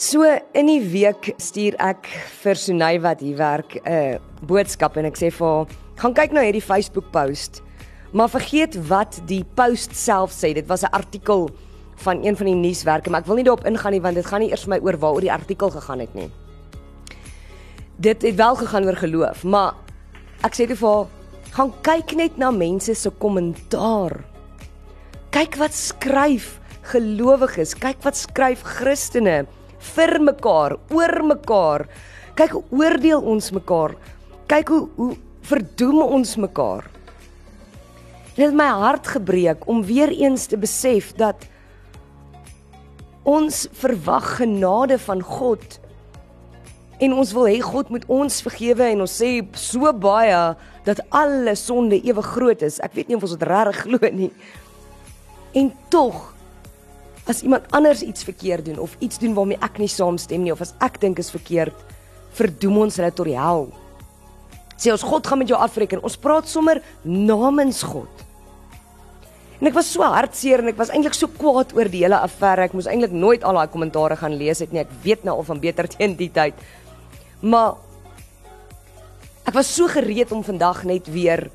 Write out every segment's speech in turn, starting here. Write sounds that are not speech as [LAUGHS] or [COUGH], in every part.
So in die week stuur ek vir Sunay wat hier werk 'n uh, boodskap en ek sê vir haar, "Gaan kyk nou hierdie Facebook post." Maar vergeet wat die post self sê. Dit was 'n artikel van een van die nuuswerke, maar ek wil nie daarop ingaan nie want dit gaan nie eers vir my oor waaroor die artikel gegaan het nie. Dit het wel gegaan oor geloof, maar ek sê dit vir haar, "Gaan kyk net na mense se kommentaar." Kyk wat skryf gelowiges, kyk wat skryf Christene vir mekaar, oor mekaar. Kyk hoe oordeel ons mekaar. Kyk hoe hoe verdoem ons mekaar. Dit het my hart gebreek om weer eens te besef dat ons verwag genade van God en ons wil hê God moet ons vergewe en ons sê so baie dat alle sonde ewe groot is. Ek weet nie of ons dit regtig glo nie. En tog as iemand anders iets verkeerd doen of iets doen waarmee ek nie saamstem nie of as ek dink is verkeerd, verdoem ons hulle tot die hel. Sê ons God gaan met jou afreken. Ons praat sommer namens God. En ek was so hartseer en ek was eintlik so kwaad oor die hele affære. Ek moes eintlik nooit al daai kommentaare gaan lees het nie. Ek weet nou al van beter [LAUGHS] teen die tyd. Maar ek was so gereed om vandag net weer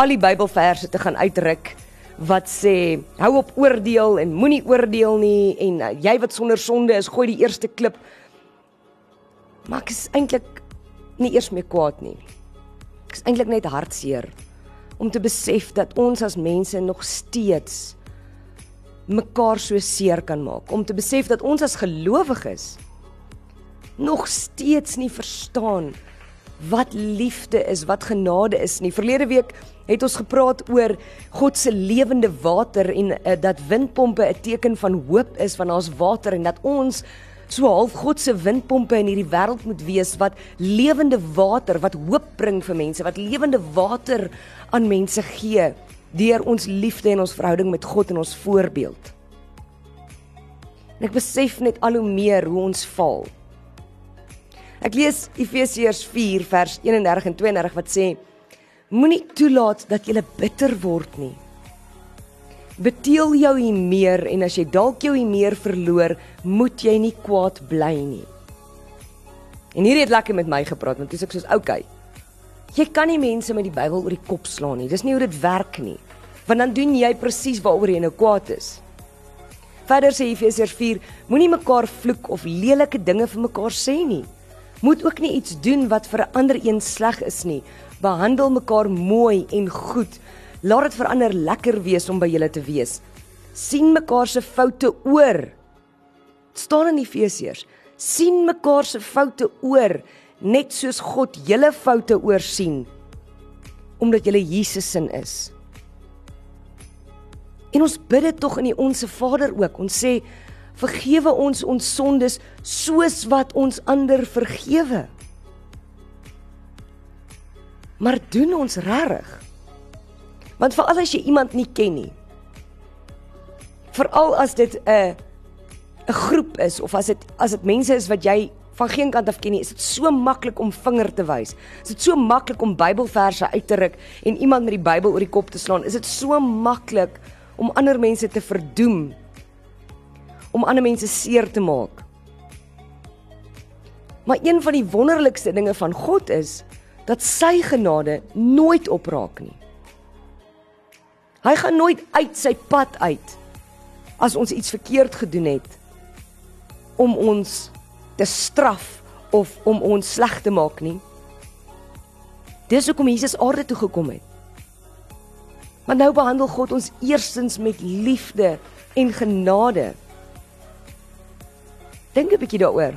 al die Bybelverse te gaan uitruk wat sê hou op oordeel en moenie oordeel nie en uh, jy wat sonder sonde is gooi die eerste klip. Maar ek is eintlik nie eers meer kwaad nie. Ek is eintlik net hartseer om te besef dat ons as mense nog steeds mekaar so seer kan maak. Om te besef dat ons as gelowiges nog steeds nie verstaan wat liefde is, wat genade is nie. Verlede week het ons gepraat oor God se lewende water en uh, dat windpompe 'n teken van hoop is want daar's water en dat ons so half God se windpompe in hierdie wêreld moet wees wat lewende water wat hoop bring vir mense, wat lewende water aan mense gee deur ons liefde en ons verhouding met God en ons voorbeeld. En ek besef net al hoe meer hoe ons val. Ek lees Efesiërs 4 vers 31 en 32 wat sê Moenie toelaat dat jy bitter word nie. Beteel jou hier meer en as jy dalk jou hier meer verloor, moet jy nie kwaad bly nie. En hier het lekker met my gepraat want ek soos okay. Jy kan nie mense met die Bybel oor die kop slaan nie. Dis nie hoe dit werk nie. Want dan doen jy presies waaroor jy nou kwaad is. Verder sê Efesiërs 4: Moenie mekaar vloek of lelike dinge vir mekaar sê nie. Moet ook nie iets doen wat vir 'n ander een sleg is nie, behandel mekaar mooi en goed. Laat dit verander lekker wees om by julle te wees. sien mekaar se foute oor. staan in Efesiërs. sien mekaar se foute oor net soos God julle foute oor sien omdat julle Jesus se is. En ons bid dit tog in die onsse Vader ook. Ons sê vergewe ons ons sondes soos wat ons ander vergewe maar doen ons regtig? Want veral as jy iemand nie ken nie. Veral as dit 'n 'n groep is of as dit as dit mense is wat jy van geen kant af ken nie, is dit so maklik om vinger te wys. Is dit so maklik om Bybelverse uit te ruk en iemand met die Bybel oor die kop te slaan? Is dit so maklik om ander mense te verdoem? Om ander mense seer te maak? Maar een van die wonderlikste dinge van God is dat sy genade nooit opraak nie. Hy gaan nooit uit sy pad uit as ons iets verkeerd gedoen het om ons te straf of om ons sleg te maak nie. Dis hoekom Jesus aarde toe gekom het. Maar nou behandel God ons eerstens met liefde en genade. Dink 'n bietjie daaroor.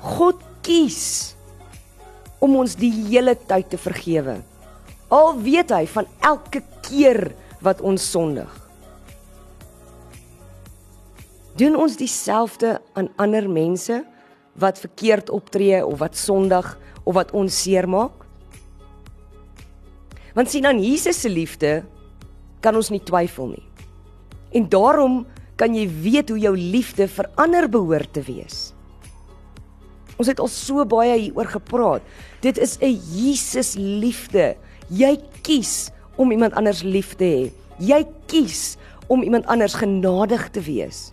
God kies om ons die hele tyd te vergewe. Al weet hy van elke keer wat ons sondig. Doen ons dieselfde aan ander mense wat verkeerd optree of wat sondig of wat ons seermaak? Want sien aan Jesus se liefde kan ons nie twyfel nie. En daarom kan jy weet hoe jou liefde vir ander behoort te wees. Ons het al so baie hieroor gepraat. Dit is 'n Jesus liefde. Jy kies om iemand anders lief te hê. Jy kies om iemand anders genadig te wees.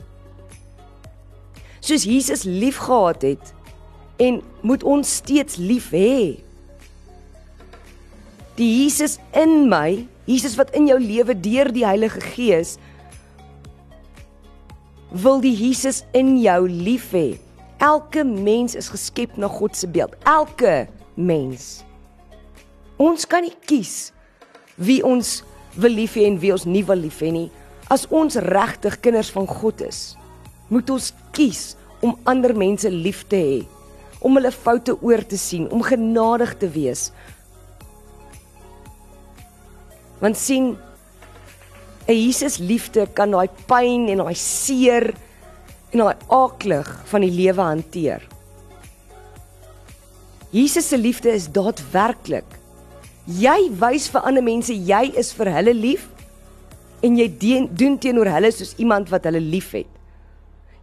soos Jesus liefgehad het en moet ons steeds lief hê. Die Jesus in my, Jesus wat in jou lewe deur die Heilige Gees wil die Jesus in jou lief hê. Elke mens is geskep na God se beeld. Elke mens. Ons kan nie kies wie ons wil lief hê en wie ons nie wil lief hê nie. As ons regtig kinders van God is, moet ons kies om ander mense lief te hê, om hulle foute oor te sien, om genadig te wees. Want sien 'n Jesus liefde kan daai pyn en daai seer en daai aaklig van die lewe hanteer. Jesus se liefde is daadwerklik. Jy wys vir ander mense jy is vir hulle lief en jy doen teenoor hulle soos iemand wat hulle liefhet.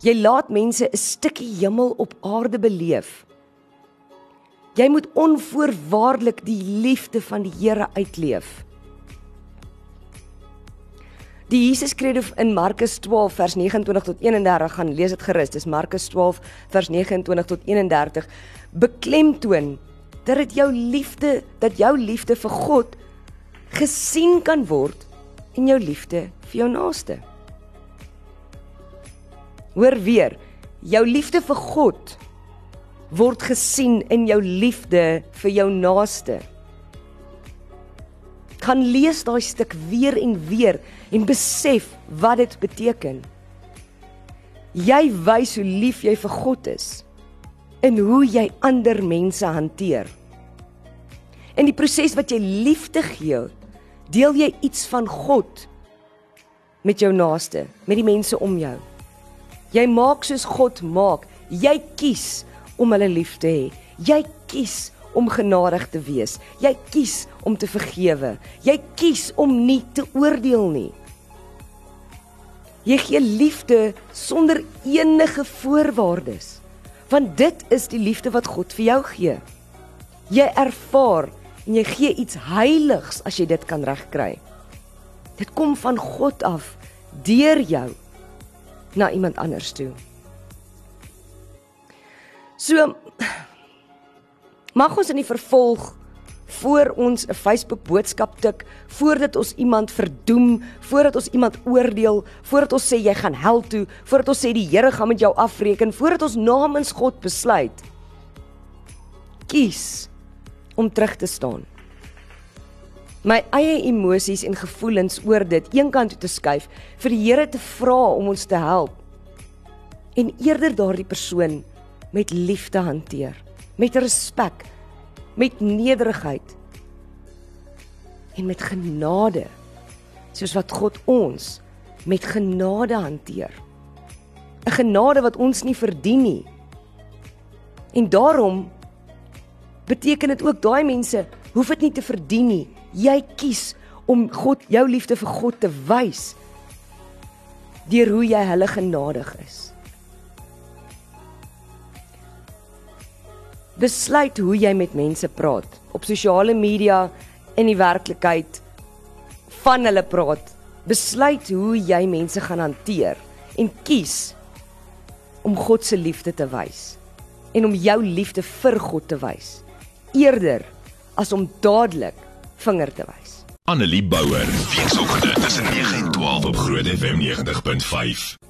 Jy laat mense 'n stukkie hemel op aarde beleef. Jy moet onvoorwaardelik die liefde van die Here uitleef. Die Jesus credo in Markus 12 vers 29 tot 31 gaan lees dit gerus. Dis Markus 12 vers 29 tot 31 beklemtoon dat dit jou liefde, dat jou liefde vir God gesien kan word in jou liefde vir jou naaste. Hoor weer, jou liefde vir God word gesien in jou liefde vir jou naaste gaan lees daai stuk weer en weer en besef wat dit beteken. Jy wys hoe lief jy vir God is en hoe jy ander mense hanteer. In die proses wat jy liefde gee, deel jy iets van God met jou naaste, met die mense om jou. Jy maak soos God maak. Jy kies om hulle lief te hê. Jy kies om genadig te wees. Jy kies om te vergewe. Jy kies om nie te oordeel nie. Jy gee liefde sonder enige voorwaardes. Want dit is die liefde wat God vir jou gee. Jy ervaar en jy gee iets heiligs as jy dit kan regkry. Dit kom van God af deur jou na iemand anders toe. So Mag ons in die vervolg voor ons 'n Facebook boodskap tik, voordat ons iemand verdoem, voordat ons iemand oordeel, voordat ons sê jy gaan hel toe, voordat ons sê die Here gaan met jou afreken, voordat ons namens God besluit. Kies om terug te staan. My eie emosies en gevoelens oor dit eenkant toe te skuif vir die Here te vra om ons te help en eerder daardie persoon met liefde hanteer met respek, met nederigheid en met genade soos wat God ons met genade hanteer. 'n Genade wat ons nie verdien nie. En daarom beteken dit ook daai mense hoef dit nie te verdien nie. Jy kies om God jou liefde vir God te wys deur hoe jy hulle genadig is. Besluit hoe jy met mense praat. Op sosiale media in die werklikheid van hulle praat. Besluit hoe jy mense gaan hanteer en kies om God se liefde te wys en om jou liefde vir God te wys. Eerder as om dadelik vinger te wys. Annelie Bouwer weekoggend tussen 9 en 12 op Groot FM 90.5